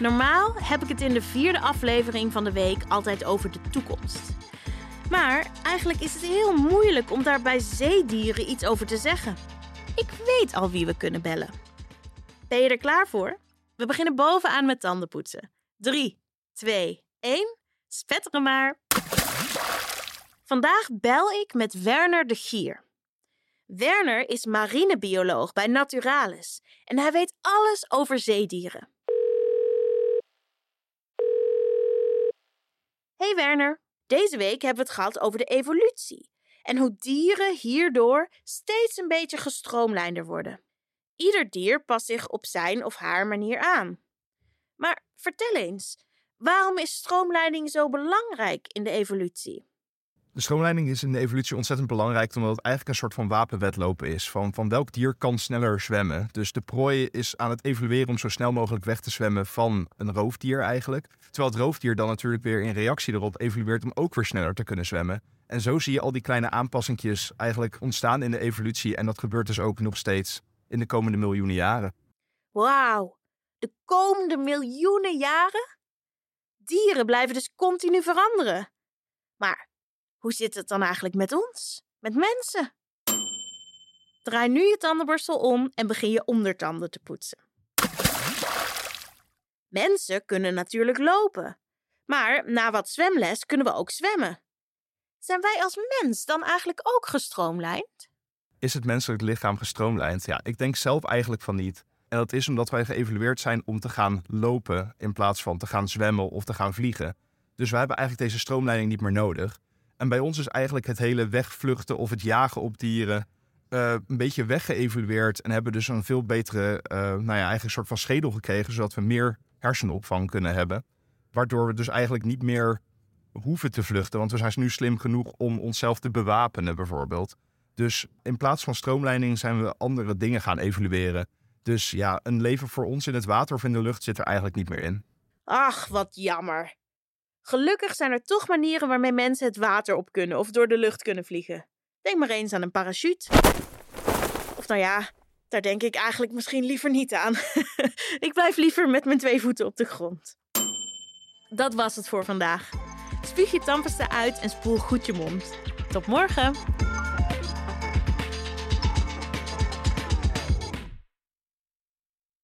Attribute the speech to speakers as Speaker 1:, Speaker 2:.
Speaker 1: Normaal heb ik het in de vierde aflevering van de week altijd over de toekomst. Maar eigenlijk is het heel moeilijk om daar bij zeedieren iets over te zeggen. Ik weet al wie we kunnen bellen. Ben je er klaar voor? We beginnen bovenaan met tandenpoetsen. 3, 2, 1. Spetteren maar. Vandaag bel ik met Werner de Gier. Werner is marinebioloog bij Naturalis en hij weet alles over zeedieren. Werner, deze week hebben we het gehad over de evolutie en hoe dieren hierdoor steeds een beetje gestroomlijnder worden. Ieder dier past zich op zijn of haar manier aan. Maar vertel eens, waarom is stroomleiding zo belangrijk in de evolutie?
Speaker 2: De stroomleiding is in de evolutie ontzettend belangrijk, omdat het eigenlijk een soort van wapenwedlopen is. Van, van welk dier kan sneller zwemmen. Dus de prooi is aan het evolueren om zo snel mogelijk weg te zwemmen van een roofdier eigenlijk. Terwijl het roofdier dan natuurlijk weer in reactie erop evolueert om ook weer sneller te kunnen zwemmen. En zo zie je al die kleine aanpassingjes eigenlijk ontstaan in de evolutie. En dat gebeurt dus ook nog steeds in de komende miljoenen jaren.
Speaker 1: Wauw, de komende miljoenen jaren? Dieren blijven dus continu veranderen. Maar hoe zit het dan eigenlijk met ons? Met mensen? Draai nu je tandenborstel om en begin je ondertanden te poetsen. Mensen kunnen natuurlijk lopen. Maar na wat zwemles kunnen we ook zwemmen. Zijn wij als mens dan eigenlijk ook gestroomlijnd?
Speaker 2: Is het menselijk lichaam gestroomlijnd? Ja, ik denk zelf eigenlijk van niet. En dat is omdat wij geëvalueerd zijn om te gaan lopen in plaats van te gaan zwemmen of te gaan vliegen. Dus wij hebben eigenlijk deze stroomleiding niet meer nodig. En bij ons is eigenlijk het hele wegvluchten of het jagen op dieren uh, een beetje weggeëvalueerd. En hebben dus een veel betere, uh, nou ja, een soort van schedel gekregen, zodat we meer hersenopvang kunnen hebben. Waardoor we dus eigenlijk niet meer hoeven te vluchten, want we zijn nu slim genoeg om onszelf te bewapenen, bijvoorbeeld. Dus in plaats van stroomleiding zijn we andere dingen gaan evalueren. Dus ja, een leven voor ons in het water of in de lucht zit er eigenlijk niet meer in.
Speaker 1: Ach, wat jammer. Gelukkig zijn er toch manieren waarmee mensen het water op kunnen of door de lucht kunnen vliegen. Denk maar eens aan een parachute. Of nou ja, daar denk ik eigenlijk misschien liever niet aan. ik blijf liever met mijn twee voeten op de grond. Dat was het voor vandaag. Spuug je tandpasta uit en spoel goed je mond. Tot morgen!